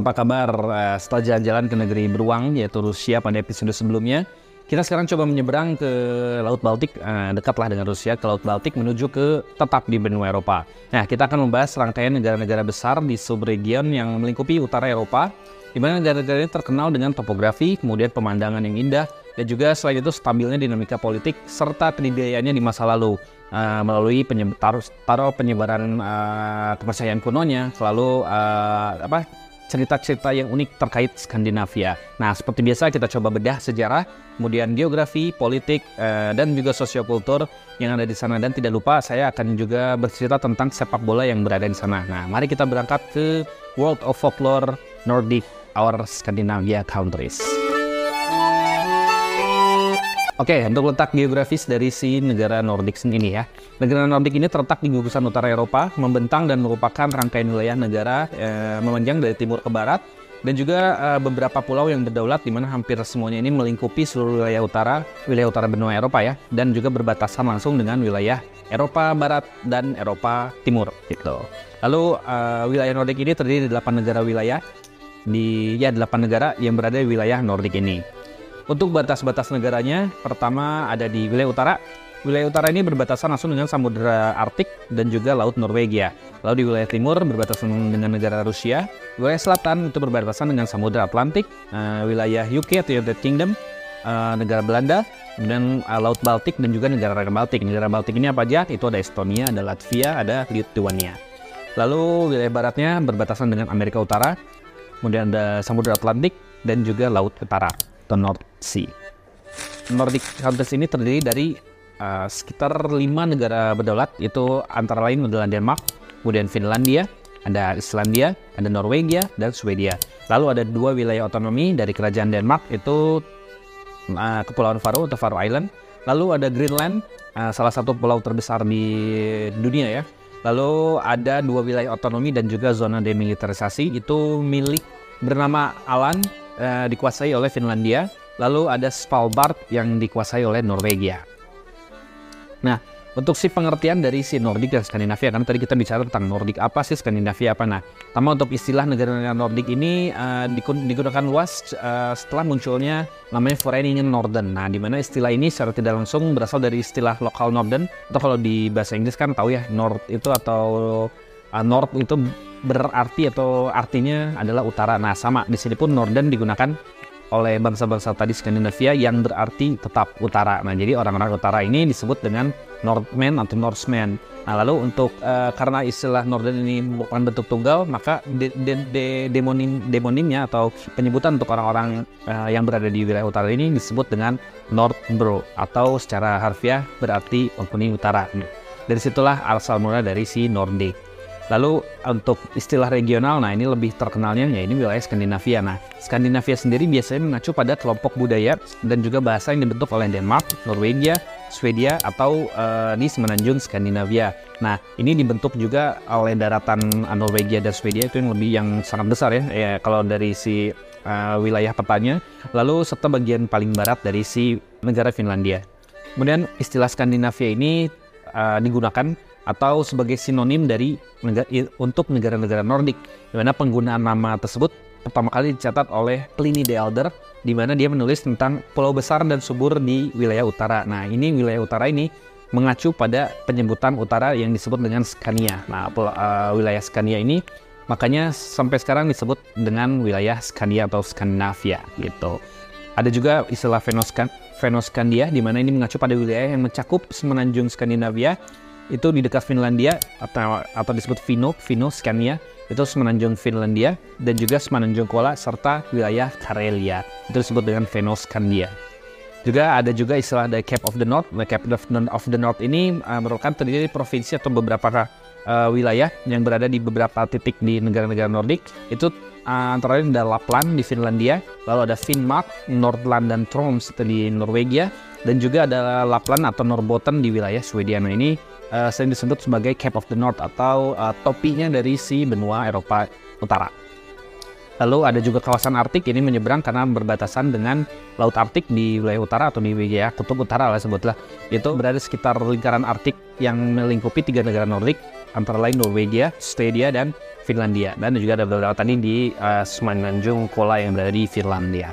Apa kabar? Uh, setelah jalan-jalan ke negeri beruang, yaitu Rusia pada episode sebelumnya, kita sekarang coba menyeberang ke Laut Baltik, uh, dekatlah dengan Rusia, ke Laut Baltik menuju ke tetap di benua Eropa. Nah, kita akan membahas rangkaian negara-negara besar di subregion yang melingkupi utara Eropa, di mana negara-negara ini terkenal dengan topografi, kemudian pemandangan yang indah, dan juga selain itu stabilnya dinamika politik serta kedidayannya di masa lalu uh, melalui penyebar, taruh penyebaran uh, kepercayaan kunonya selalu uh, apa cerita-cerita yang unik terkait Skandinavia. Nah, seperti biasa kita coba bedah sejarah, kemudian geografi, politik, uh, dan juga sosiokultur yang ada di sana. Dan tidak lupa saya akan juga bercerita tentang sepak bola yang berada di sana. Nah, mari kita berangkat ke World of Folklore Nordic, our Scandinavia countries. Oke, okay, untuk letak geografis dari si negara Nordik ini ya. Negara Nordik ini terletak di gugusan utara Eropa, membentang dan merupakan rangkaian wilayah negara eh, memanjang dari timur ke barat dan juga eh, beberapa pulau yang berdaulat di mana hampir semuanya ini melingkupi seluruh wilayah utara, wilayah utara benua Eropa ya, dan juga berbatasan langsung dengan wilayah Eropa Barat dan Eropa Timur gitu. Lalu eh, wilayah Nordik ini terdiri dari delapan negara wilayah di ya delapan negara yang berada di wilayah Nordik ini. Untuk batas-batas negaranya, pertama ada di wilayah utara. Wilayah utara ini berbatasan langsung dengan Samudra Arktik dan juga Laut Norwegia. Lalu di wilayah timur berbatasan dengan negara Rusia. Wilayah selatan itu berbatasan dengan Samudra Atlantik. Uh, wilayah UK atau United Kingdom, uh, negara Belanda, dan uh, Laut Baltik dan juga negara-negara Baltik. Negara Baltik ini apa aja? Itu ada Estonia, ada Latvia, ada Lithuania. Lalu wilayah baratnya berbatasan dengan Amerika Utara, kemudian ada Samudra Atlantik dan juga Laut Utara atau North Sea. Nordic countries ini terdiri dari uh, sekitar lima negara berdaulat, yaitu antara lain adalah Denmark, kemudian Finlandia, ada Islandia, ada Norwegia, dan Swedia. Lalu ada dua wilayah otonomi dari kerajaan Denmark, itu uh, Kepulauan Faroe atau Faroe Island. Lalu ada Greenland, uh, salah satu pulau terbesar di dunia ya. Lalu ada dua wilayah otonomi dan juga zona demilitarisasi, itu milik bernama Alan uh, dikuasai oleh Finlandia, lalu ada Svalbard yang dikuasai oleh Norwegia. Nah, untuk si pengertian dari si Nordik dan Skandinavia, karena tadi kita bicara tentang Nordik apa sih, Skandinavia apa. Nah, pertama untuk istilah negara-negara Nordik ini uh, digunakan luas uh, setelah munculnya namanya Foreningen Norden. Nah, di mana istilah ini secara tidak langsung berasal dari istilah lokal Norden, atau kalau di bahasa Inggris kan tahu ya, Nord itu atau uh, Nord itu berarti atau artinya adalah utara. Nah, sama di sini pun Norden digunakan oleh bangsa-bangsa tadi Skandinavia yang berarti tetap utara. Nah, jadi orang-orang utara ini disebut dengan Northmen atau Norsemen. Nah, lalu untuk uh, karena istilah Norden ini merupakan bentuk tunggal, maka de, de, de, demonim demonimnya atau penyebutan untuk orang-orang uh, yang berada di wilayah utara ini disebut dengan Nordbro atau secara harfiah berarti penghuni utara. Dari situlah asal mula dari si Nordic. Lalu untuk istilah regional, nah ini lebih terkenalnya ya ini wilayah Skandinavia. Nah, Skandinavia sendiri biasanya mengacu pada kelompok budaya dan juga bahasa yang dibentuk oleh Denmark, Norwegia, Swedia atau uh, di semenanjung Skandinavia. Nah, ini dibentuk juga oleh daratan Norwegia dan Swedia itu yang lebih yang sangat besar ya. Ya kalau dari si uh, wilayah petanya, lalu serta bagian paling barat dari si negara Finlandia. Kemudian istilah Skandinavia ini uh, digunakan atau sebagai sinonim dari negara, untuk negara-negara Nordik, di mana penggunaan nama tersebut pertama kali dicatat oleh Pliny the Elder, di mana dia menulis tentang pulau besar dan subur di wilayah utara. Nah, ini wilayah utara ini mengacu pada penyebutan utara yang disebut dengan Scania. Nah, uh, wilayah Scania ini makanya sampai sekarang disebut dengan wilayah Scania atau Skandinavia gitu. Ada juga istilah Venoskan, Venoskandia di mana ini mengacu pada wilayah yang mencakup semenanjung Skandinavia itu di dekat Finlandia atau atau disebut Vino, Vino Scania itu semenanjung Finlandia dan juga semenanjung Kola serta wilayah Karelia itu disebut dengan Venoskandia. Juga ada juga istilah the Cape of the North. The Cape of the North ini uh, merupakan terdiri dari provinsi atau beberapa uh, wilayah yang berada di beberapa titik di negara-negara Nordik. Itu uh, antara lain ada Lapland di Finlandia, lalu ada Finnmark, Nordland dan Troms di Norwegia, dan juga ada Lapland atau Norbotten di wilayah Swedia. Nah ini uh, sering disebut sebagai Cape of the North atau uh, topinya dari si benua Eropa Utara. Lalu ada juga kawasan Arktik ini menyeberang karena berbatasan dengan Laut Arktik di wilayah utara atau di wilayah kutub utara lah sebutlah. Itu berada sekitar lingkaran Arktik yang melingkupi tiga negara Nordik antara lain Norwegia, Swedia, dan Finlandia. Dan juga ada beberapa tadi di uh, Semenanjung Kola yang berada di Finlandia.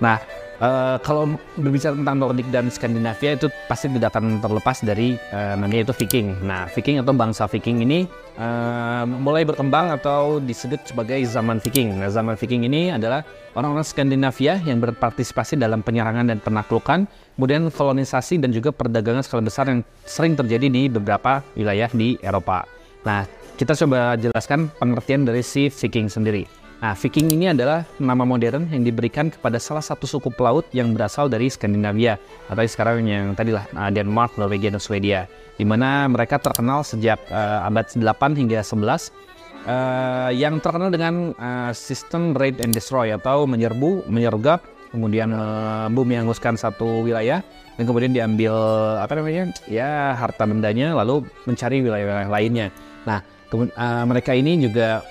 Nah, uh, kalau berbicara tentang Nordik dan Skandinavia itu pasti tidak akan terlepas dari uh, namanya itu Viking. Nah, Viking atau bangsa Viking ini uh, mulai berkembang atau disebut sebagai zaman Viking. Nah, zaman Viking ini adalah orang-orang Skandinavia yang berpartisipasi dalam penyerangan dan penaklukan, kemudian kolonisasi dan juga perdagangan skala besar yang sering terjadi di beberapa wilayah di Eropa. Nah, kita coba jelaskan pengertian dari si Viking sendiri. Nah, Viking ini adalah nama modern yang diberikan kepada salah satu suku pelaut yang berasal dari Skandinavia atau sekarang yang tadilah uh, Denmark, Norwegia, dan Swedia, di mana mereka terkenal sejak uh, abad 8 hingga 11 uh, yang terkenal dengan uh, sistem raid and destroy atau menyerbu, menyergap, kemudian uh, bumi menghanguskan satu wilayah dan kemudian diambil apa namanya ya harta bendanya lalu mencari wilayah-wilayah lainnya. Nah, uh, mereka ini juga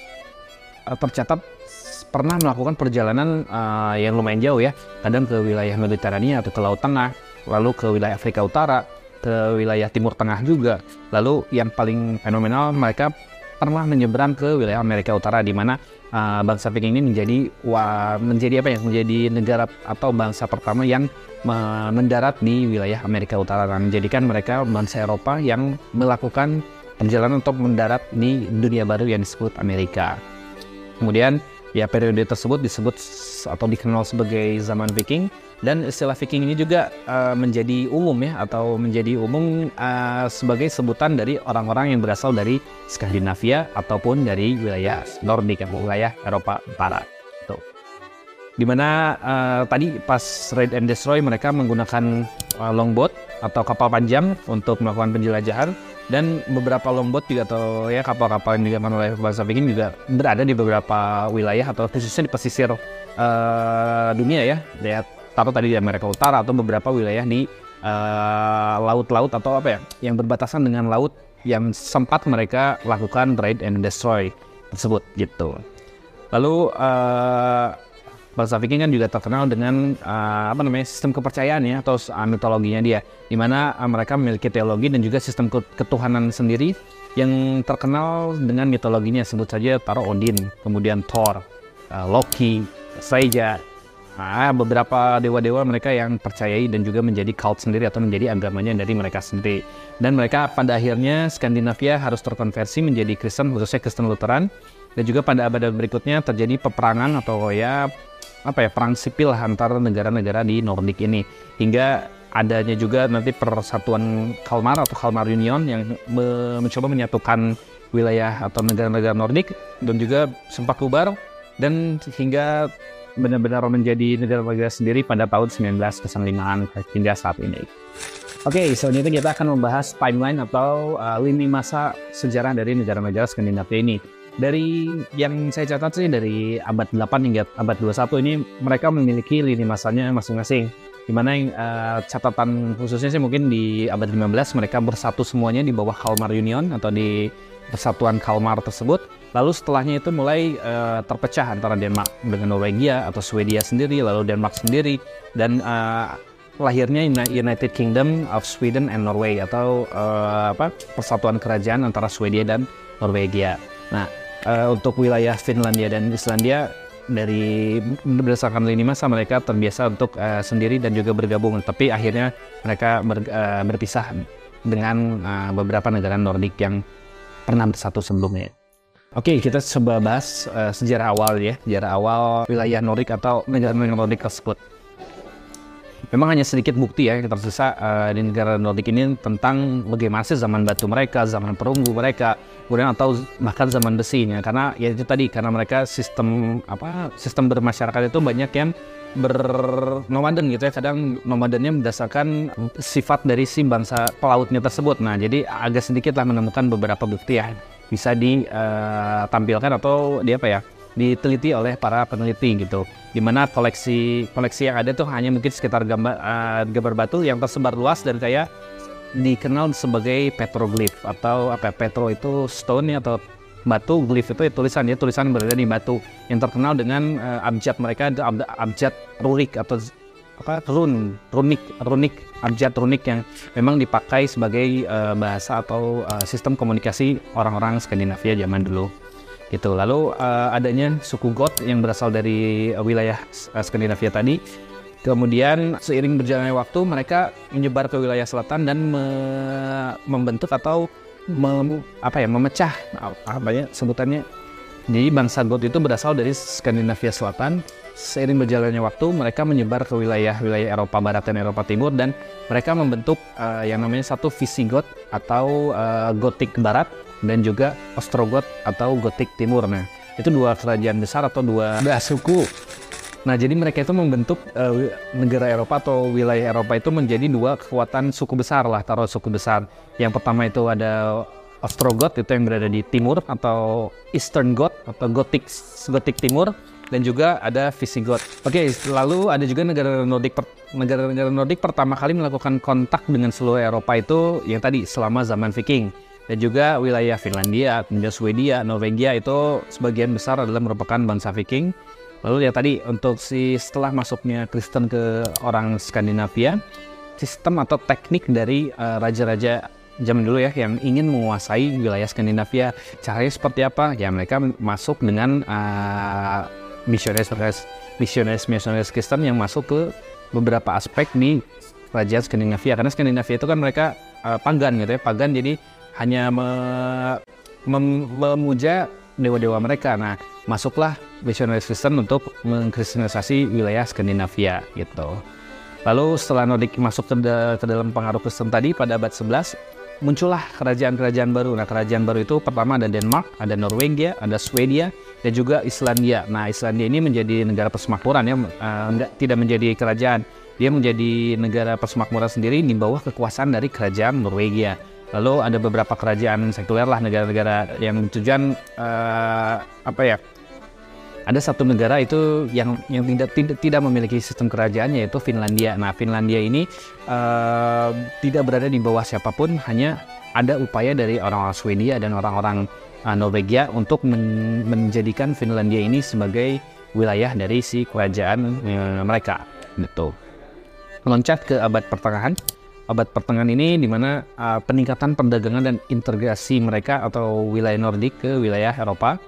uh, tercatat pernah melakukan perjalanan uh, yang lumayan jauh ya, kadang ke wilayah Mediterania atau ke Laut Tengah, lalu ke wilayah Afrika Utara, ke wilayah Timur Tengah juga. Lalu yang paling fenomenal mereka pernah menyeberang ke wilayah Amerika Utara di mana uh, bangsa Viking ini menjadi wah, menjadi apa ya menjadi negara atau bangsa pertama yang mendarat di wilayah Amerika Utara dan menjadikan mereka bangsa Eropa yang melakukan perjalanan untuk mendarat di dunia baru yang disebut Amerika. Kemudian Ya periode tersebut disebut atau dikenal sebagai zaman Viking dan istilah Viking ini juga uh, menjadi umum ya atau menjadi umum uh, sebagai sebutan dari orang-orang yang berasal dari Skandinavia ataupun dari wilayah Nordik atau wilayah Eropa Barat. Tuh. Di mana uh, tadi pas raid and destroy mereka menggunakan uh, longboat atau kapal panjang untuk melakukan penjelajahan dan beberapa longboat juga atau ya kapal-kapal yang digunakan oleh bangsa Viking juga berada di beberapa wilayah atau khususnya di pesisir uh, dunia ya. Ya taruh tadi di Amerika Utara atau beberapa wilayah di eh, laut-laut uh, atau apa ya yang berbatasan dengan laut yang sempat mereka lakukan raid and destroy tersebut gitu. Lalu uh, bangsa Viking kan juga terkenal dengan uh, apa namanya sistem kepercayaan ya atau uh, mitologinya dia, di mana uh, mereka memiliki teologi dan juga sistem ketuhanan sendiri yang terkenal dengan mitologinya. Sebut saja taruh Odin, kemudian Thor, uh, Loki, Freya, nah, beberapa dewa-dewa mereka yang percayai dan juga menjadi cult sendiri atau menjadi agamanya dari mereka sendiri. Dan mereka pada akhirnya Skandinavia harus terkonversi menjadi Kristen khususnya Kristen Lutheran. Dan juga pada abad berikutnya terjadi peperangan atau ya apa ya perang sipil antara negara-negara di Nordik ini hingga adanya juga nanti persatuan Kalmar atau Kalmar Union yang me mencoba menyatukan wilayah atau negara-negara Nordik dan juga sempat bubar dan hingga benar-benar menjadi negara-negara sendiri pada tahun 1995 hingga saat ini. Oke, okay, selanjutnya kita akan membahas timeline atau uh, lini masa sejarah dari negara-negara Skandinavia ini dari yang saya catat sih dari abad 8 hingga abad 21 ini mereka memiliki lini masanya masing-masing. Di mana yang uh, catatan khususnya sih mungkin di abad 15 mereka bersatu semuanya di bawah Kalmar Union atau di persatuan Kalmar tersebut. Lalu setelahnya itu mulai uh, terpecah antara Denmark dengan Norwegia atau Swedia sendiri, lalu Denmark sendiri dan uh, lahirnya United Kingdom of Sweden and Norway atau uh, apa persatuan kerajaan antara Swedia dan Norwegia. Nah, uh, untuk wilayah Finlandia dan Islandia dari berdasarkan lini masa mereka terbiasa untuk uh, sendiri dan juga bergabung tapi akhirnya mereka ber, uh, berpisah dengan uh, beberapa negara Nordik yang pernah bersatu sebelumnya. Oke, okay, kita coba bahas uh, sejarah awal ya, sejarah awal wilayah Nordik atau negara-negara Nordik tersebut. Memang hanya sedikit bukti ya yang tersisa uh, di negara Nordik ini tentang bagaimana sih zaman batu mereka, zaman perunggu mereka, kemudian atau bahkan zaman besinya. Karena ya itu tadi karena mereka sistem apa sistem bermasyarakat itu banyak yang bernomaden gitu ya. Kadang nomadennya berdasarkan sifat dari si bangsa pelautnya tersebut. Nah jadi agak sedikit lah menemukan beberapa bukti ya. Bisa ditampilkan uh, atau di apa ya diteliti oleh para peneliti gitu. Di mana koleksi koleksi yang ada tuh hanya mungkin sekitar gambar uh, gambar batu yang tersebar luas dan kayak dikenal sebagai petroglyph atau apa ya, petro itu stone atau batu glyph itu ya, tulisan ya tulisan berada di batu yang terkenal dengan uh, abjad mereka ab, abjad rurik atau apa run runik runik abjad runik yang memang dipakai sebagai uh, bahasa atau uh, sistem komunikasi orang-orang Skandinavia zaman dulu gitu. Lalu uh, adanya suku Goth yang berasal dari uh, wilayah uh, Skandinavia tadi. Kemudian seiring berjalannya waktu mereka menyebar ke wilayah selatan dan me membentuk atau mem apa ya memecah apa ya sebutannya. Jadi bangsa Goth itu berasal dari Skandinavia Selatan. Seiring berjalannya waktu, mereka menyebar ke wilayah-wilayah Eropa Barat dan Eropa Timur dan mereka membentuk uh, yang namanya satu Visigoth atau uh, Gotik Barat dan juga Ostrogoth atau Gotik Timur. Nah, itu dua kerajaan besar atau dua, dua suku. Nah, jadi mereka itu membentuk uh, negara Eropa atau wilayah Eropa itu menjadi dua kekuatan suku besar lah, taruh suku besar. Yang pertama itu ada Ostrogoth itu yang berada di timur atau Eastern Goth atau Gothic Gothic Timur dan juga ada Visigoth. Oke, okay, lalu ada juga negara Nordik negara-negara Nordik pertama kali melakukan kontak dengan seluruh Eropa itu yang tadi selama zaman Viking dan juga wilayah Finlandia, kemudian Swedia, Norwegia itu sebagian besar adalah merupakan bangsa Viking. Lalu ya tadi untuk si setelah masuknya Kristen ke orang Skandinavia, sistem atau teknik dari uh, raja-raja zaman dulu ya yang ingin menguasai wilayah Skandinavia. Caranya seperti apa? Ya mereka masuk dengan uh, misionaris misionaris misionaris Kristen yang masuk ke beberapa aspek di kerajaan Skandinavia. Karena Skandinavia itu kan mereka uh, pagan gitu ya, pagan jadi hanya me, mem, memuja dewa-dewa mereka. Nah, masuklah misionaris Kristen untuk mengkristenisasi wilayah Skandinavia gitu. Lalu setelah Nordik masuk ke, ke dalam pengaruh Kristen tadi pada abad 11, muncullah kerajaan-kerajaan baru. Nah, kerajaan baru itu pertama ada Denmark, ada Norwegia, ada Swedia, dan juga Islandia. Nah, Islandia ini menjadi negara persemakmuran ya, uh, tidak menjadi kerajaan. Dia menjadi negara persemakmuran sendiri di bawah kekuasaan dari kerajaan Norwegia. Lalu ada beberapa kerajaan sekuler lah negara-negara yang tujuan uh, apa ya ada satu negara itu yang yang tidak tidak tidak memiliki sistem kerajaan yaitu Finlandia. Nah, Finlandia ini uh, tidak berada di bawah siapa pun, hanya ada upaya dari orang-orang Swedia dan orang-orang uh, Norwegia untuk men menjadikan Finlandia ini sebagai wilayah dari si kerajaan uh, mereka. Gitu. Loncat ke abad pertengahan. Abad pertengahan ini di mana uh, peningkatan perdagangan dan integrasi mereka atau wilayah Nordik ke wilayah Eropa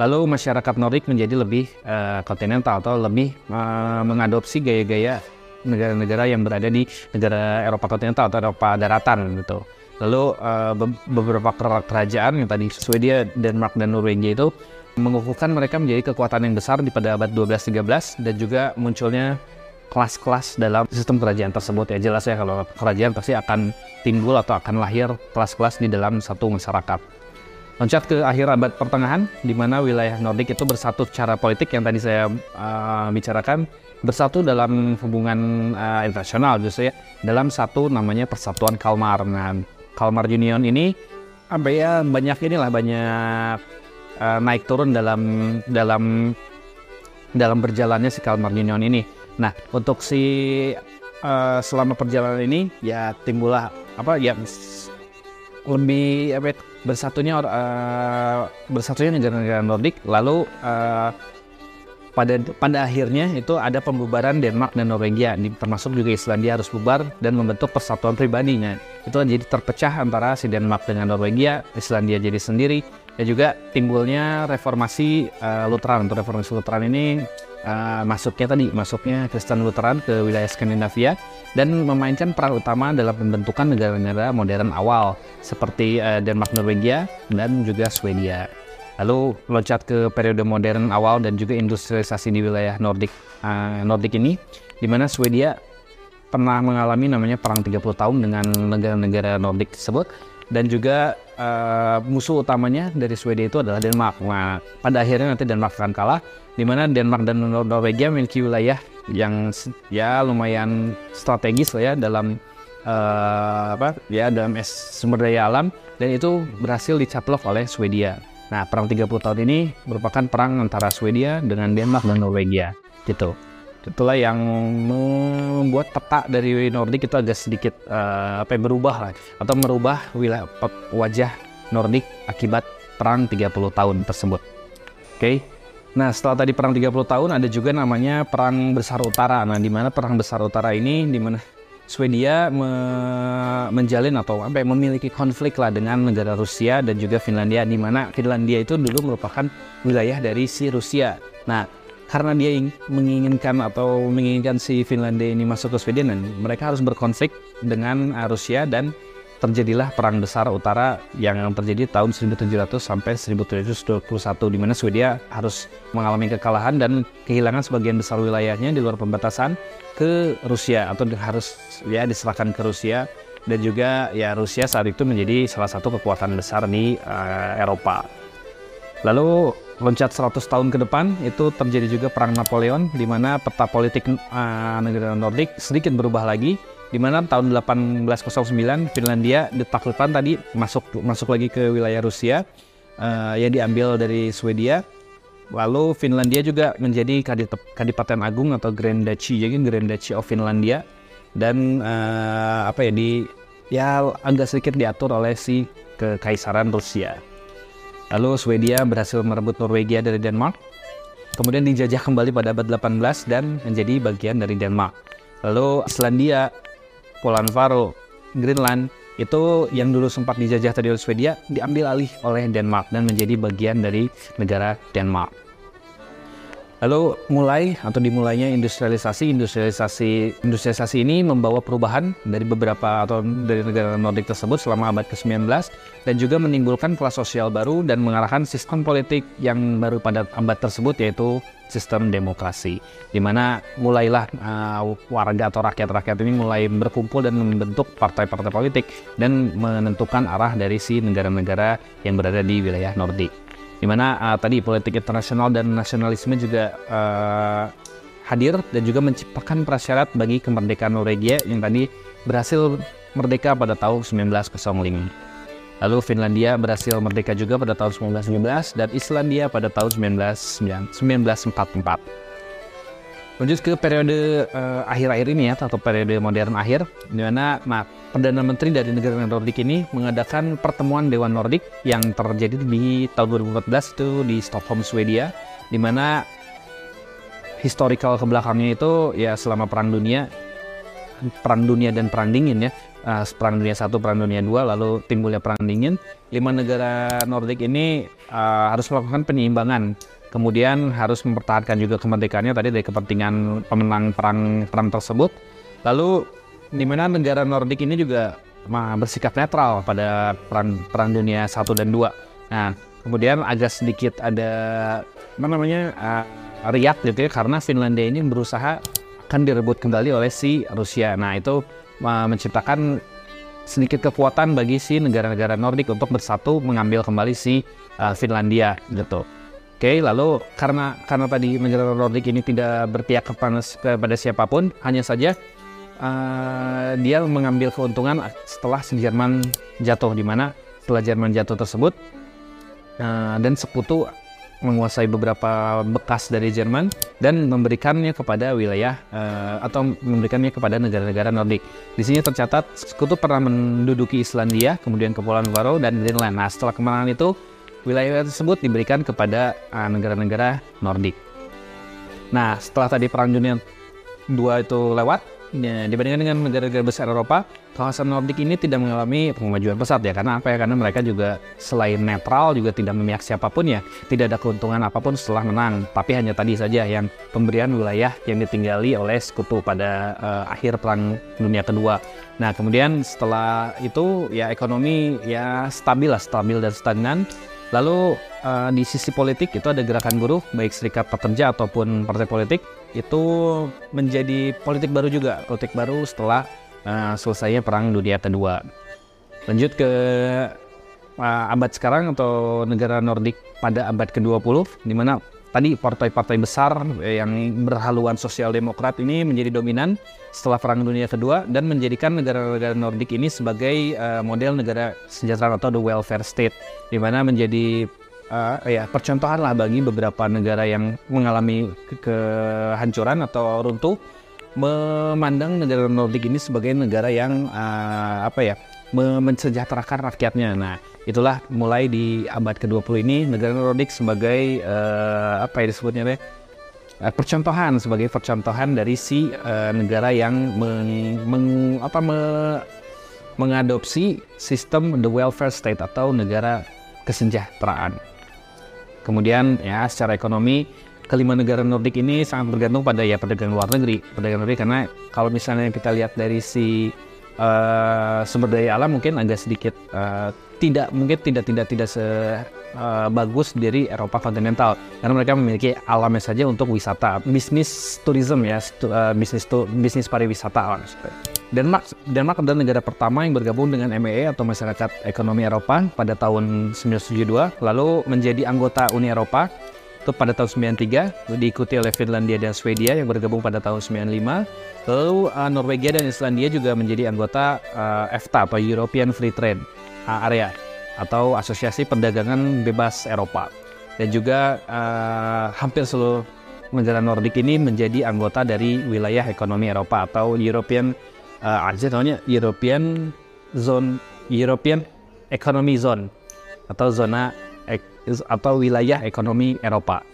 Lalu masyarakat Nordik menjadi lebih uh, kontinental atau lebih uh, mengadopsi gaya-gaya negara-negara yang berada di negara Eropa kontinental atau Eropa daratan gitu. Lalu uh, be beberapa kerajaan yang tadi Swedia, Denmark dan Norwegia itu mengukuhkan mereka menjadi kekuatan yang besar di pada abad 12-13 dan juga munculnya kelas-kelas dalam sistem kerajaan tersebut ya jelas ya kalau kerajaan pasti akan timbul atau akan lahir kelas-kelas di dalam satu masyarakat. Loncat ke akhir abad pertengahan, di mana wilayah Nordik itu bersatu secara politik yang tadi saya uh, bicarakan, bersatu dalam hubungan uh, internasional justru ya, dalam satu namanya Persatuan Kalmar. Nah, Kalmar Union ini apa ya banyak inilah banyak uh, naik turun dalam dalam dalam berjalannya si Kalmar Union ini. Nah, untuk si uh, selama perjalanan ini ya timbullah apa ya lebih apa ya, bersatunya uh, bersatunya negara-negara Nordik. Lalu uh, pada pada akhirnya itu ada pembubaran Denmark dan Norwegia. Termasuk juga Islandia harus bubar dan membentuk persatuan pribadinya. Itu jadi terpecah antara si Denmark dengan Norwegia Islandia jadi sendiri dan juga timbulnya reformasi uh, Lutheran untuk reformasi Lutheran ini uh, masuknya tadi masuknya Kristen Lutheran ke wilayah Skandinavia dan memainkan peran utama dalam pembentukan negara-negara modern awal seperti uh, Denmark, Norwegia dan juga Swedia. Lalu loncat ke periode modern awal dan juga industrialisasi di wilayah Nordik uh, Nordik ini di mana Swedia pernah mengalami namanya perang 30 tahun dengan negara-negara Nordik tersebut dan juga uh, musuh utamanya dari Swedia itu adalah Denmark. Nah, pada akhirnya nanti Denmark akan kalah di mana Denmark dan Norwegia memiliki wilayah yang ya lumayan strategis lah ya dalam uh, apa ya dalam sumber daya alam dan itu berhasil dicaplok oleh Swedia. Nah, perang 30 tahun ini merupakan perang antara Swedia dengan Denmark dan Norwegia gitu. Itulah yang membuat peta dari Nordik itu agak sedikit uh, apa ya, berubah lah atau merubah wilayah wajah Nordik akibat perang 30 tahun tersebut. Oke. Okay? Nah, setelah tadi perang 30 tahun ada juga namanya perang besar utara. Nah, di mana perang besar utara ini di mana Swedia me menjalin atau apa ya, memiliki konflik lah dengan negara Rusia dan juga Finlandia di mana Finlandia itu dulu merupakan wilayah dari si Rusia. Nah, karena dia menginginkan atau menginginkan si Finlandia ini masuk ke Swedia dan mereka harus berkonflik dengan Rusia dan terjadilah perang besar utara yang terjadi tahun 1700 sampai 1721 di mana Swedia harus mengalami kekalahan dan kehilangan sebagian besar wilayahnya di luar pembatasan ke Rusia atau harus ya diserahkan ke Rusia dan juga ya Rusia saat itu menjadi salah satu kekuatan besar di uh, Eropa. Lalu loncat 100 tahun ke depan itu terjadi juga perang Napoleon di mana peta politik uh, negara Nordik sedikit berubah lagi di mana tahun 1809 Finlandia ditaklukkan tadi masuk masuk lagi ke wilayah Rusia uh, yang diambil dari Swedia. Lalu Finlandia juga menjadi Kadipaten Agung atau Grand Duchy, jadi Grand Duchy of Finlandia dan uh, apa ya di ya agak sedikit diatur oleh si kekaisaran Rusia. Lalu Swedia berhasil merebut Norwegia dari Denmark. Kemudian dijajah kembali pada abad 18 dan menjadi bagian dari Denmark. Lalu Islandia Poland Faro, Greenland itu yang dulu sempat dijajah tadi oleh Swedia diambil alih oleh Denmark dan menjadi bagian dari negara Denmark. Lalu mulai atau dimulainya industrialisasi, industrialisasi, industrialisasi ini membawa perubahan dari beberapa atau dari negara Nordik tersebut selama abad ke-19 dan juga menimbulkan kelas sosial baru dan mengarahkan sistem politik yang baru pada abad tersebut yaitu sistem demokrasi. Di mana mulailah uh, warga atau rakyat-rakyat ini mulai berkumpul dan membentuk partai-partai politik dan menentukan arah dari si negara-negara yang berada di wilayah Nordik di mana uh, tadi politik internasional dan nasionalisme juga uh, hadir dan juga menciptakan prasyarat bagi kemerdekaan Norwegia yang tadi berhasil merdeka pada tahun 1905. Lalu Finlandia berhasil merdeka juga pada tahun 1919 dan Islandia pada tahun 1944. Lanjut ke periode uh, akhir-akhir ini ya atau periode modern akhir di mana nah, Perdana Menteri dari negara Nordik ini mengadakan pertemuan Dewan Nordik yang terjadi di tahun 2014 itu di Stockholm, Swedia, di mana historical ke belakangnya itu ya selama Perang Dunia, Perang Dunia dan Perang Dingin ya, uh, Perang Dunia satu, Perang Dunia dua, lalu timbulnya Perang Dingin, lima negara Nordik ini uh, harus melakukan penyeimbangan kemudian harus mempertahankan juga kemerdekaannya tadi dari kepentingan pemenang perang perang tersebut. Lalu di mana negara Nordik ini juga bersikap netral pada perang perang dunia 1 dan 2. Nah, kemudian agak sedikit ada apa namanya uh, riak gitu ya karena Finlandia ini berusaha akan direbut kembali oleh si Rusia. Nah, itu uh, menciptakan sedikit kekuatan bagi si negara-negara Nordik untuk bersatu mengambil kembali si uh, Finlandia gitu. Oke, lalu karena karena tadi negara Nordik ini tidak berpihak kepada, kepada siapa pun, hanya saja uh, dia mengambil keuntungan setelah Jerman jatuh di mana setelah Jerman jatuh tersebut uh, dan sekutu menguasai beberapa bekas dari Jerman dan memberikannya kepada wilayah uh, atau memberikannya kepada negara-negara Nordik. Di sini tercatat sekutu pernah menduduki Islandia, kemudian Kepulauan Faroe dan Greenland. Nah, setelah kemenangan itu wilayah tersebut diberikan kepada negara-negara uh, Nordik. Nah, setelah tadi Perang Dunia II itu lewat, Ya, dibandingkan dengan negara-negara besar Eropa, kawasan Nordik ini tidak mengalami kemajuan pesat ya. Karena apa ya? Karena mereka juga selain netral juga tidak memihak siapa pun ya. Tidak ada keuntungan apa pun setelah menang. Tapi hanya tadi saja yang pemberian wilayah yang ditinggali oleh sekutu pada uh, akhir Perang Dunia Kedua. Nah kemudian setelah itu ya ekonomi ya stabil lah, stabil dan stagnan. Lalu uh, di sisi politik itu ada gerakan buruh, baik serikat pekerja ataupun partai politik itu menjadi politik baru juga, politik baru setelah uh, selesainya Perang Dunia Kedua. Lanjut ke uh, abad sekarang atau negara Nordik pada abad ke-20 di mana tadi partai-partai besar yang berhaluan sosial demokrat ini menjadi dominan setelah Perang Dunia Kedua dan menjadikan negara-negara Nordik ini sebagai uh, model negara sejahtera atau the welfare state di mana menjadi uh, ya percontohan lah bagi beberapa negara yang mengalami ke kehancuran atau runtuh memandang negara Nordik ini sebagai negara yang uh, apa ya mensejahterakan rakyatnya. Nah, itulah mulai di abad ke-20 ini negara Nordik sebagai uh, apa ya disebutnya deh? Uh, percontohan sebagai percontohan dari si uh, negara yang meng, meng, apa me, mengadopsi sistem the welfare state atau negara kesejahteraan. Kemudian ya secara ekonomi kelima negara Nordik ini sangat bergantung pada ya perdagangan luar negeri, perdagangan negeri karena kalau misalnya kita lihat dari si uh, sumber daya alam mungkin agak sedikit uh, tidak mungkin tidak tidak tidak se uh, bagus dari Eropa kontinental. Karena mereka memiliki alamnya saja untuk wisata bisnis tourism ya uh, bisnis tu, bisnis pariwisata lah Denmark Denmark adalah negara pertama yang bergabung dengan MEE atau Masyarakat Ekonomi Eropa pada tahun 1972 lalu menjadi anggota Uni Eropa. Itu pada tahun 93 diikuti oleh Finlandia dan Swedia yang bergabung pada tahun 95 lalu uh, Norwegia dan Islandia juga menjadi anggota uh, EFTA atau European Free Trade area atau Asosiasi Perdagangan Bebas Eropa dan juga uh, hampir seluruh negara Nordik ini menjadi anggota dari wilayah ekonomi Eropa atau European uh, namanya European Zone European Economy Zone atau zona ek, atau wilayah ekonomi Eropa.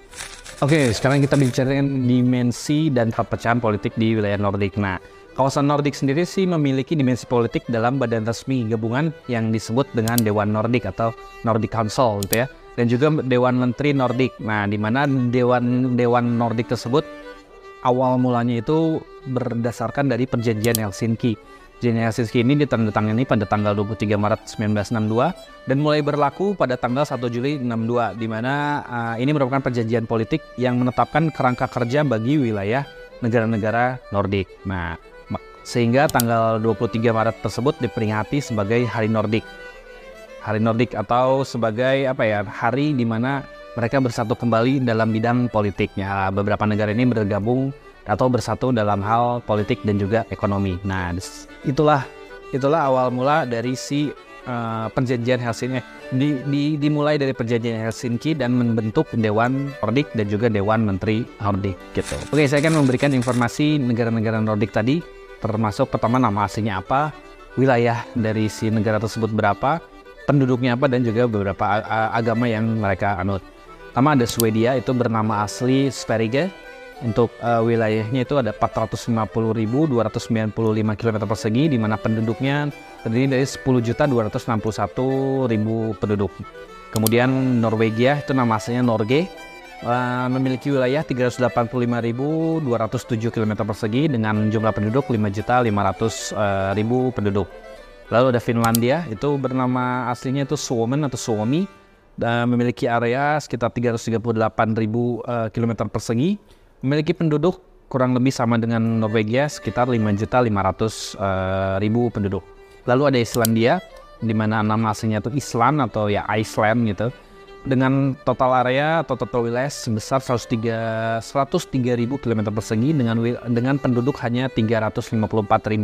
Oke, sekarang kita bicara dimensi dan perpecahan politik di wilayah Nordik. Nah, Kawasan Nordik sendiri sih memiliki dimensi politik dalam badan resmi gabungan yang disebut dengan Dewan Nordik atau Nordic Council gitu ya. Dan juga Dewan Menteri Nordik. Nah, di mana Dewan Dewan Nordik tersebut awal mulanya itu berdasarkan dari perjanjian Helsinki. Perjanjian Helsinki ini ditandatangani pada tanggal 23 Maret 1962 dan mulai berlaku pada tanggal 1 Juli 62 di mana uh, ini merupakan perjanjian politik yang menetapkan kerangka kerja bagi wilayah negara-negara Nordik. Nah, sehingga tanggal 23 Maret tersebut diperingati sebagai Hari Nordik. Hari Nordik atau sebagai apa ya hari di mana mereka bersatu kembali dalam bidang politiknya. Beberapa negara ini bergabung atau bersatu dalam hal politik dan juga ekonomi. Nah, itulah itulah awal mula dari si uh, perjanjian Helsinki. Di, di, dimulai dari perjanjian Helsinki dan membentuk Dewan Nordik dan juga Dewan Menteri Nordik gitu. Oke, saya akan memberikan informasi negara-negara Nordik tadi termasuk pertama nama aslinya apa, wilayah dari si negara tersebut berapa, penduduknya apa dan juga beberapa agama yang mereka anut. Pertama ada Swedia itu bernama asli Sverige. Untuk uh, wilayahnya itu ada 450.295 km persegi di mana penduduknya terdiri dari 10.261.000 penduduk. Kemudian Norwegia itu nama aslinya Norge uh, memiliki wilayah 385.207 km persegi dengan jumlah penduduk 5.500.000 uh, penduduk. Lalu ada Finlandia, itu bernama aslinya itu Suomen atau Suomi, dan memiliki area sekitar 338.000 uh, km persegi, memiliki penduduk kurang lebih sama dengan Norwegia sekitar 5.500.000 uh, penduduk. Lalu ada Islandia, di mana nama aslinya itu Island atau ya Iceland gitu dengan total area atau total wilayah sebesar 103 103.000 km persegi dengan dengan penduduk hanya 354.000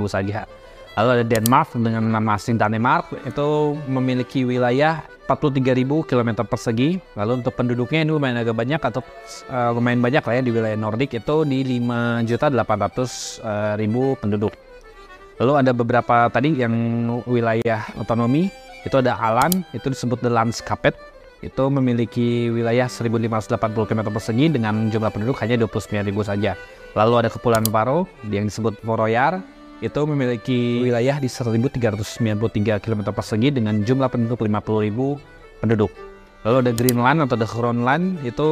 saja. Lalu ada Denmark dengan nama asing Danemark itu memiliki wilayah 43.000 km persegi. Lalu untuk penduduknya ini lumayan agak banyak atau uh, lumayan banyak lah ya di wilayah Nordik itu di 5.800.000 penduduk. Lalu ada beberapa tadi yang wilayah otonomi itu ada Alan itu disebut The Landskapet itu memiliki wilayah 1580 km persegi dengan jumlah penduduk hanya 29.000 saja. Lalu ada Kepulauan Paro yang disebut Foroyar itu memiliki wilayah di 1393 km persegi dengan jumlah penduduk 50.000 penduduk. Lalu ada Greenland atau The Groenland itu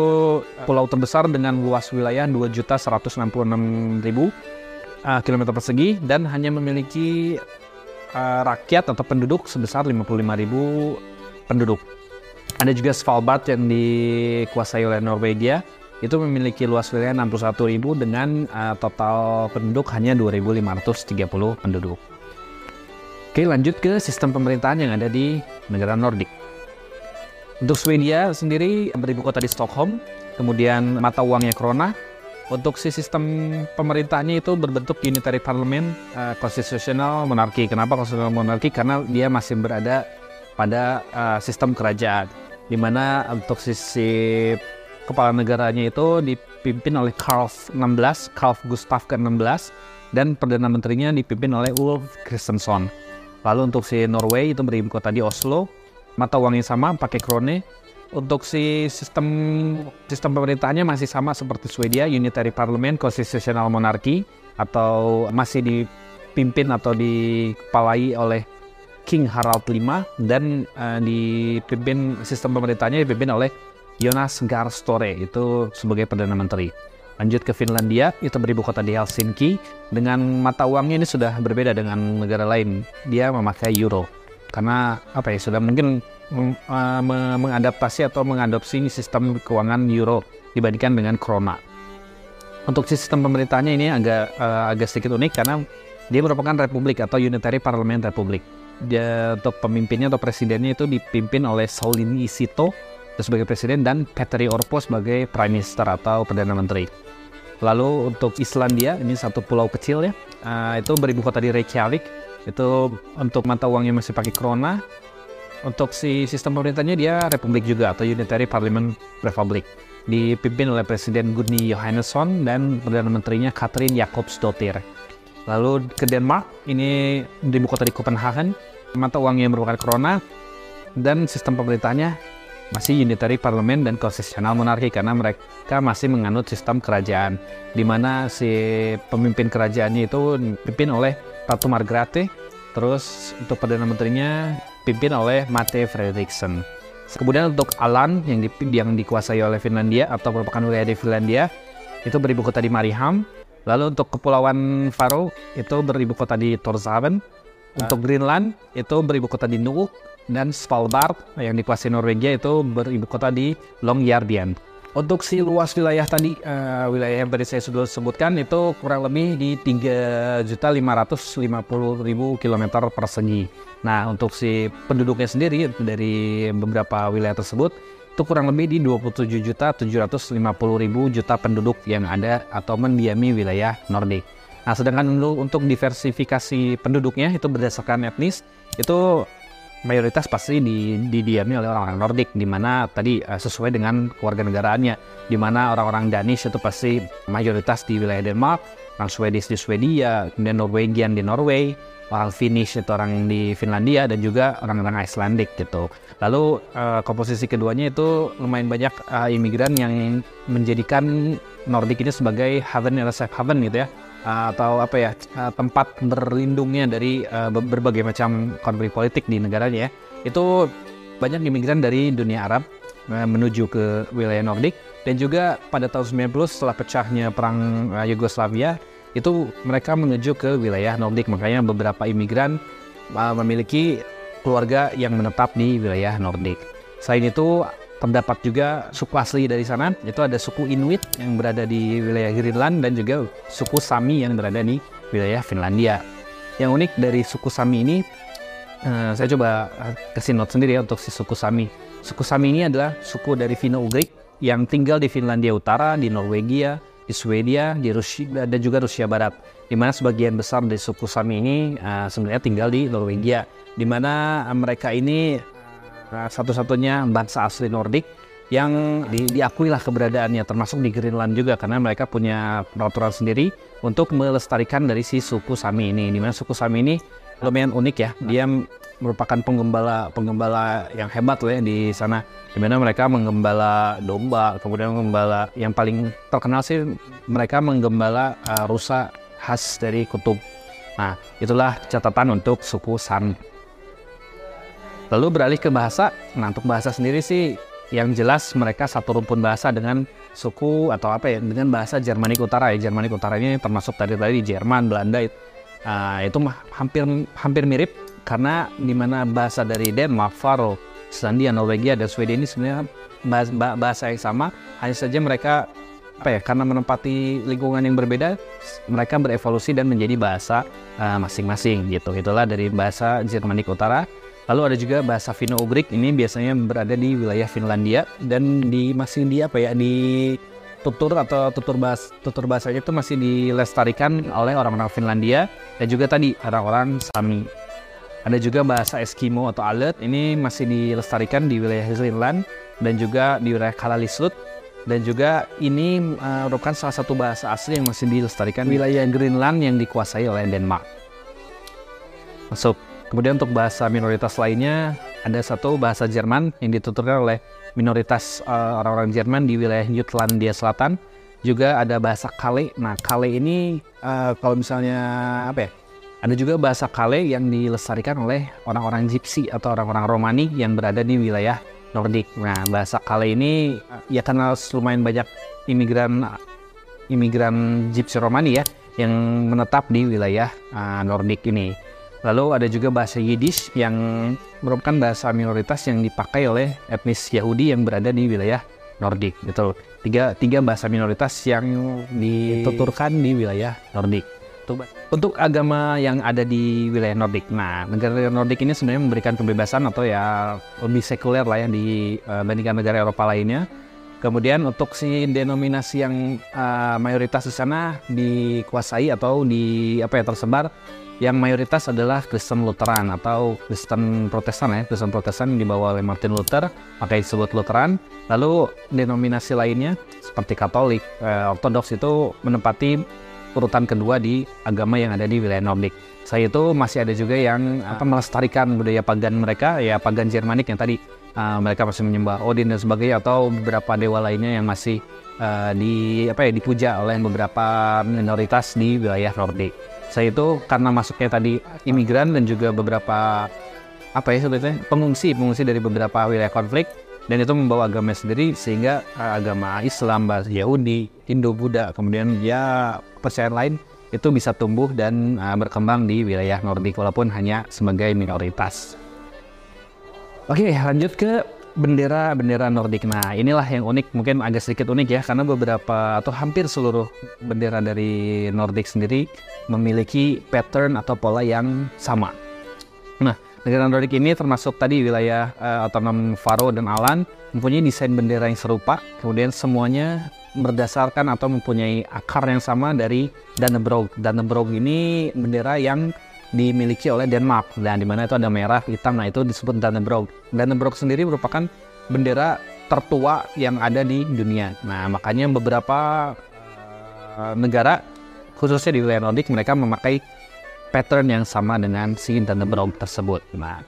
pulau terbesar dengan luas wilayah 2.166.000 uh, km persegi dan hanya memiliki uh, rakyat atau penduduk sebesar 55.000 penduduk. Ada juga Svalbard yang dikuasai oleh Norwegia itu memiliki luas wilayah 61.000 dengan uh, total penduduk hanya 2.530 penduduk. Oke, lanjut ke sistem pemerintahan yang ada di negara Nordik. Untuk Swedia sendiri beribu kota di Stockholm, kemudian mata uangnya krona. Untuk si sistem pemerintahannya itu berbentuk unitary parliament, uh, constitutional monarki. Kenapa constitutional monarki? Karena dia masih berada pada uh, sistem kerajaan di mana untuk sisi kepala negaranya itu dipimpin oleh Karl 16, Karl Gustav ke-16 dan perdana menterinya dipimpin oleh Ulf Kristersson. Lalu untuk si Norway itu beribu kota di Oslo, mata uangnya sama pakai krone. Untuk si sistem sistem pemerintahnya masih sama seperti Swedia, unitary parliament, constitutional monarchy atau masih dipimpin atau dikepalai oleh King Harald V dan uh, dipimpin sistem pemerintahnya dipimpin oleh Jonas Gahr Store itu sebagai perdana menteri. Lanjut ke Finlandia, itu beribu kota di Helsinki. Dengan mata uangnya ini sudah berbeda dengan negara lain. Dia memakai euro. Karena apa ya, sudah mungkin uh, mengadaptasi atau mengadopsi sistem keuangan euro dibandingkan dengan krona. Untuk sistem pemerintahnya ini agak uh, agak sedikit unik karena dia merupakan republik atau unitary parliament republik. Dia, untuk pemimpinnya atau presidennya itu dipimpin oleh Sauli Isito sebagai presiden dan Petteri Orpo sebagai prime minister atau perdana menteri. Lalu untuk Islandia ini satu pulau kecil ya, uh, itu beribu kota di Reykjavik. Itu untuk mata uangnya masih pakai krona, untuk si sistem pemerintahnya dia republik juga atau Unitary Parliament Republic. Dipimpin oleh Presiden Gunni Johannesson dan Perdana Menterinya Katrin Jakobsdottir. Lalu ke Denmark, ini di ibu kota di Copenhagen, mata uangnya merupakan krona dan sistem pemerintahnya masih unitary parliament dan konstitusional monarki karena mereka masih menganut sistem kerajaan di mana si pemimpin kerajaannya itu dipimpin oleh Ratu Margrethe terus untuk perdana menterinya dipimpin oleh Mate Frederiksen. Kemudian untuk Alan yang, di, yang dikuasai oleh Finlandia atau merupakan wilayah di Finlandia itu beribu kota di Mariehamn. Lalu untuk Kepulauan Faroe itu beribu kota di Torshavn. Untuk Greenland itu beribu kota di Nuuk dan Svalbard yang dikuasai Norwegia itu beribu kota di Longyearbyen. Untuk si luas wilayah tadi, uh, wilayah yang tadi saya sudah sebutkan itu kurang lebih di 3.550.000 km persegi. Nah, untuk si penduduknya sendiri dari beberapa wilayah tersebut itu kurang lebih di 27.750.000 juta penduduk yang ada atau mendiami wilayah Nordik. Nah, sedangkan untuk, diversifikasi penduduknya itu berdasarkan etnis itu mayoritas pasti di, didiami oleh orang-orang Nordik di mana tadi uh, sesuai dengan keluarga negaraannya di mana orang-orang Danish itu pasti mayoritas di wilayah Denmark orang Swedish di Swedia kemudian Norwegian di Norway orang Finnish itu orang di Finlandia dan juga orang-orang Icelandic gitu. Lalu uh, komposisi keduanya itu lumayan banyak uh, imigran yang menjadikan Nordik ini sebagai haven atau safe haven gitu ya. Atau apa ya tempat berlindungnya dari uh, berbagai macam konflik politik di negaranya ya. Itu banyak imigran dari dunia Arab uh, menuju ke wilayah Nordik dan juga pada tahun 90 setelah pecahnya perang uh, Yugoslavia itu mereka menuju ke wilayah Nordik makanya beberapa imigran uh, memiliki keluarga yang menetap di wilayah Nordik. Selain itu terdapat juga suku asli dari sana itu ada suku Inuit yang berada di wilayah Greenland dan juga suku Sami yang berada di wilayah Finlandia. Yang unik dari suku Sami ini uh, saya coba kasih note sendiri ya untuk si suku Sami. Suku Sami ini adalah suku dari Finno-Ugrik yang tinggal di Finlandia Utara, di Norwegia, di Swedia, di Rusia dan juga Rusia Barat. Di mana sebagian besar dari suku Sami ini uh, sebenarnya tinggal di Norwegia, di mana mereka ini Nah, satu-satunya bangsa asli Nordik yang di, diakui lah keberadaannya termasuk di Greenland juga karena mereka punya peraturan sendiri untuk melestarikan dari si suku Sami ini. Di mana suku Sami ini lumayan unik ya. Dia merupakan penggembala penggembala yang hebat loh ya di sana. Di mana mereka menggembala domba, kemudian menggembala yang paling terkenal sih mereka menggembala uh, rusa khas dari kutub. Nah, itulah catatan untuk suku Sami. Lalu beralih ke bahasa. Nah, untuk bahasa sendiri sih yang jelas mereka satu rumpun bahasa dengan suku atau apa ya dengan bahasa Jermanik Utara ya Jermanik Utara ini termasuk tadi tadi di Jerman Belanda uh, itu hampir hampir mirip karena di mana bahasa dari Denmark, Faro, Selandia, Norwegia dan Swedia ini sebenarnya bahasa, yang sama. Hanya saja mereka apa ya karena menempati lingkungan yang berbeda mereka berevolusi dan menjadi bahasa ah, masing-masing uh, gitu. Itulah dari bahasa Jermanik Utara. Lalu ada juga bahasa Finno-Ugrik. Ini biasanya berada di wilayah Finlandia dan di masih di apa ya di tutur atau tutur bahasa tutur bahasanya itu masih dilestarikan oleh orang-orang Finlandia dan juga tadi orang-orang Sami. Ada juga bahasa Eskimo atau Alet ini masih dilestarikan di wilayah Greenland dan juga di wilayah Kalalisut dan juga ini uh, merupakan salah satu bahasa asli yang masih dilestarikan di wilayah Greenland yang dikuasai oleh Denmark. Masuk Kemudian untuk bahasa minoritas lainnya ada satu bahasa Jerman yang dituturkan oleh minoritas uh, orang-orang Jerman di wilayah Jutlandia Selatan. Juga ada bahasa Kale. Nah, Kale ini uh, kalau misalnya apa ya? Ada juga bahasa Kale yang dilestarikan oleh orang-orang Gypsy atau orang-orang Romani yang berada di wilayah Nordik. Nah, bahasa Kale ini ya karena lumayan banyak imigran imigran Gypsy Romani ya yang menetap di wilayah uh, Nordik ini. Lalu ada juga bahasa Yiddish yang merupakan bahasa minoritas yang dipakai oleh etnis Yahudi yang berada di wilayah Nordik. Gitu. Tiga, tiga bahasa minoritas yang dituturkan di wilayah Nordik. Untuk agama yang ada di wilayah Nordik, nah negara Nordik ini sebenarnya memberikan kebebasan atau ya lebih sekuler lah ya dibandingkan negara Eropa lainnya. Kemudian untuk si denominasi yang uh, mayoritas di sana dikuasai atau di apa ya tersebar yang mayoritas adalah Kristen Lutheran atau Kristen Protestan ya, Kristen Protestan yang dibawa oleh Martin Luther, maka disebut Lutheran. Lalu denominasi lainnya seperti Katolik, eh, Ortodoks itu menempati urutan kedua di agama yang ada di wilayah Nordik. Saya itu masih ada juga yang apa melestarikan budaya pagan mereka, ya pagan Jermanik yang tadi uh, mereka masih menyembah Odin dan sebagainya atau beberapa dewa lainnya yang masih uh, di apa ya dipuja oleh beberapa minoritas di wilayah Nordik. Saya itu karena masuknya tadi imigran dan juga beberapa apa ya sebetulnya pengungsi pengungsi dari beberapa wilayah konflik dan itu membawa agama sendiri sehingga uh, agama Islam, bahasa Yahudi, Hindu, Buddha, kemudian ya kepercayaan lain itu bisa tumbuh dan uh, berkembang di wilayah Nordik walaupun hanya sebagai minoritas. Oke, lanjut ke bendera bendera Nordik. Nah, inilah yang unik, mungkin agak sedikit unik ya, karena beberapa atau hampir seluruh bendera dari Nordik sendiri memiliki pattern atau pola yang sama. Nah, negara Nordik ini termasuk tadi wilayah uh, otonom Faro dan Alan mempunyai desain bendera yang serupa, kemudian semuanya berdasarkan atau mempunyai akar yang sama dari Dannebrog. Dannebrog ini bendera yang dimiliki oleh Denmark dan di mana itu ada merah, hitam, nah itu disebut Dannebrog. Dannebrog sendiri merupakan bendera tertua yang ada di dunia. Nah makanya beberapa uh, negara khususnya di wilayah Nordik mereka memakai pattern yang sama dengan si Dannebrog tersebut. Nah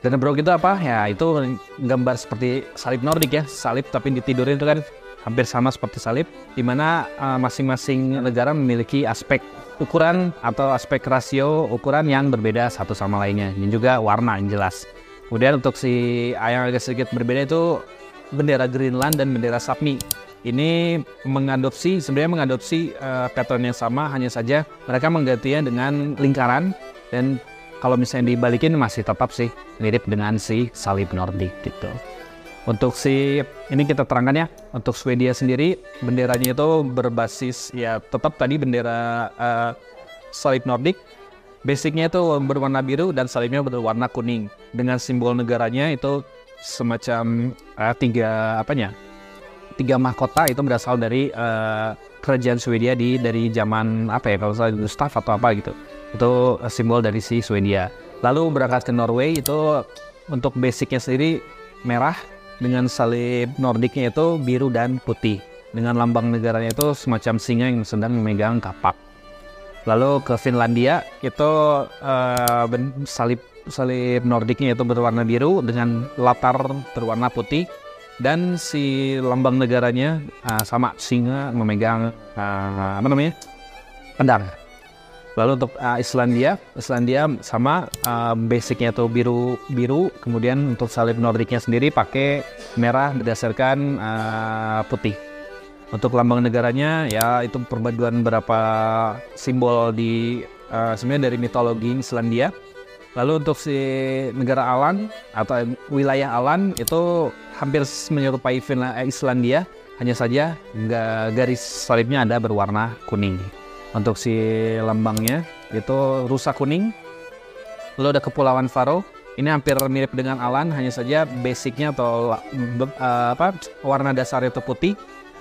Dannebrog itu apa? Ya itu gambar seperti salib Nordik ya, salib tapi ditidurin itu kan hampir sama seperti salib, di mana uh, masing-masing negara memiliki aspek ukuran atau aspek rasio ukuran yang berbeda satu sama lainnya, dan juga warna yang jelas. Kemudian untuk si yang agak sedikit berbeda itu bendera Greenland dan bendera Sapmi. Ini mengadopsi sebenarnya mengadopsi uh, pattern yang sama, hanya saja mereka menggantinya dengan lingkaran dan kalau misalnya dibalikin masih tetap sih mirip dengan si salib Nordik gitu. Untuk si ini kita terangkan ya. Untuk Swedia sendiri benderanya itu berbasis ya tetap tadi bendera uh, salib Nordik. Basicnya itu berwarna biru dan salibnya berwarna kuning. Dengan simbol negaranya itu semacam uh, tiga apanya? Tiga mahkota itu berasal dari uh, kerajaan Swedia di dari zaman apa ya kalau saya Gustav atau apa gitu. Itu simbol dari si Swedia. Lalu berangkat ke Norway itu untuk basicnya sendiri merah dengan salib Nordiknya itu biru dan putih. Dengan lambang negaranya itu semacam singa yang sedang memegang kapak. Lalu ke Finlandia itu uh, salib salib Nordiknya itu berwarna biru dengan latar berwarna putih dan si lambang negaranya uh, sama singa memegang uh, apa namanya pedang. Lalu untuk uh, Islandia, Islandia sama uh, basicnya tuh biru biru, kemudian untuk salib Nordiknya sendiri pakai merah berdasarkan uh, putih. Untuk lambang negaranya ya itu perpaduan beberapa simbol di uh, sebenarnya dari mitologi Islandia. Lalu untuk si negara Alan atau wilayah Alan itu hampir menyerupai Islandia, hanya saja garis salibnya ada berwarna kuning. Untuk si lambangnya itu rusa kuning. Lalu ada kepulauan Faro. Ini hampir mirip dengan Alan, hanya saja basicnya atau uh, apa warna dasar itu putih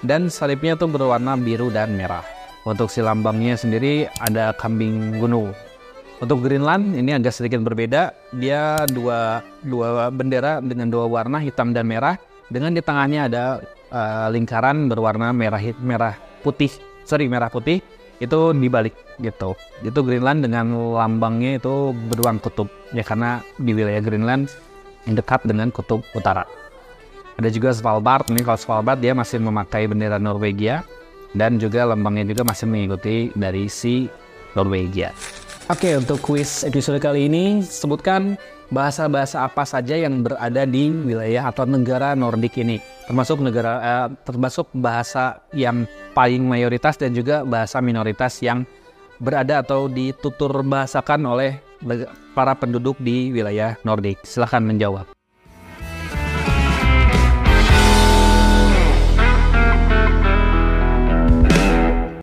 dan salibnya itu berwarna biru dan merah. Untuk si lambangnya sendiri ada kambing gunung. Untuk Greenland ini agak sedikit berbeda. Dia dua dua bendera dengan dua warna hitam dan merah. Dengan di tengahnya ada uh, lingkaran berwarna merah merah putih. Sorry merah putih itu dibalik gitu. Itu Greenland dengan lambangnya itu beruang kutub ya karena di wilayah Greenland dekat dengan kutub utara. Ada juga Svalbard, ini kalau Svalbard dia masih memakai bendera Norwegia dan juga lambangnya juga masih mengikuti dari si Norwegia. Oke, untuk kuis episode kali ini sebutkan bahasa-bahasa apa saja yang berada di wilayah atau negara Nordik ini, termasuk negara eh, termasuk bahasa yang paling mayoritas dan juga bahasa minoritas yang berada atau ditutur bahasakan oleh para penduduk di wilayah Nordik. Silahkan menjawab.